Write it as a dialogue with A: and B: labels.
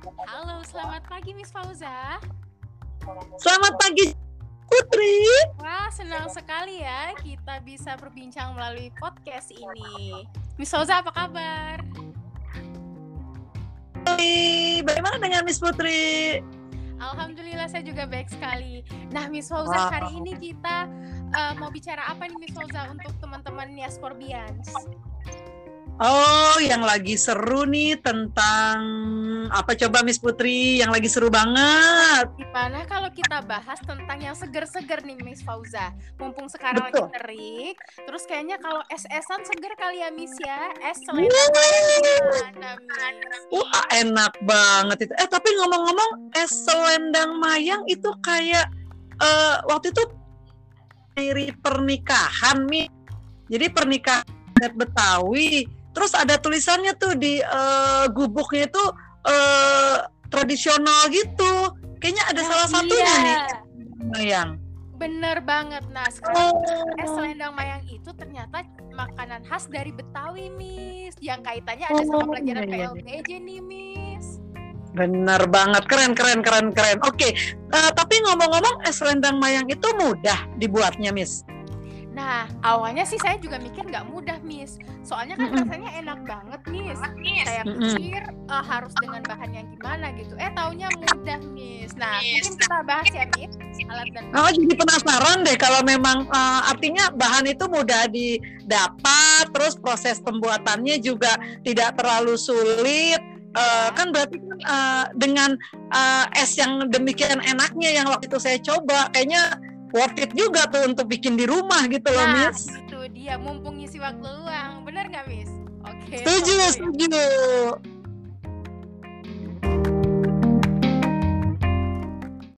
A: Halo, selamat pagi Miss Fauza.
B: Selamat pagi Putri.
A: Wah, senang sekali ya kita bisa berbincang melalui podcast ini. Miss Fauza apa kabar?
B: Hai, Bagaimana dengan Miss Putri?
A: Alhamdulillah saya juga baik sekali. Nah, Miss Fauza
B: Wow.
A: hari ini kita uh, mau bicara apa nih Miss Fauza untuk teman-teman Nias Forbians?
B: Oh, yang lagi seru nih tentang apa coba Miss Putri yang lagi seru banget.
A: Gimana kalau kita bahas tentang yang seger-seger nih Miss Fauza? Mumpung sekarang
B: Betul.
A: lagi terik, terus kayaknya kalau es-esan seger kali ya Miss ya? Es selendang gimana Miss?
B: Wah, enak banget itu. Eh, tapi ngomong-ngomong es selendang mayang itu kayak eh, waktu itu dari pernikahan nih. Jadi pernikahan Betawi. Terus ada tulisannya tuh di eh, gubuknya itu eh, tradisional gitu. Kayaknya ada
A: Nah,
B: salah satunya
A: iya.
B: nih mayang.
A: Bener banget. Nah, sekarang es
B: Oh.
A: selendang mayang itu ternyata makanan khas dari Betawi, Miss. Yang kaitannya ada sama
B: Oh,
A: pelajaran
B: iya, iya.
A: PLBJ nih, Miss.
B: Bener banget, keren, keren, keren, keren. Oke, eh, tapi ngomong-ngomong es selendang mayang itu mudah dibuatnya, Miss.
A: Nah, awalnya sih saya juga mikir nggak mudah, Miss. Soalnya kan
B: Mm-mm.
A: rasanya enak banget, Miss.
B: Mm-mm.
A: pikir eh, harus dengan bahan yang gimana gitu. Eh, taunya mudah, Miss. Nah, mungkin kita bahas ya, Miss. Alat dan
B: Oh, jadi penasaran deh kalau memang eh, artinya bahan itu mudah didapat, terus proses pembuatannya juga tidak terlalu sulit. Eh, kan berarti kan eh, dengan eh, es yang demikian enaknya yang waktu itu saya coba, kayaknya worth it juga tuh untuk bikin di rumah gitu loh,
A: Nah,
B: Miss.
A: itu dia mumpung ngisi waktu luang. Bener nggak, Miss? Oke.
B: Setuju,
A: oke.
B: setuju.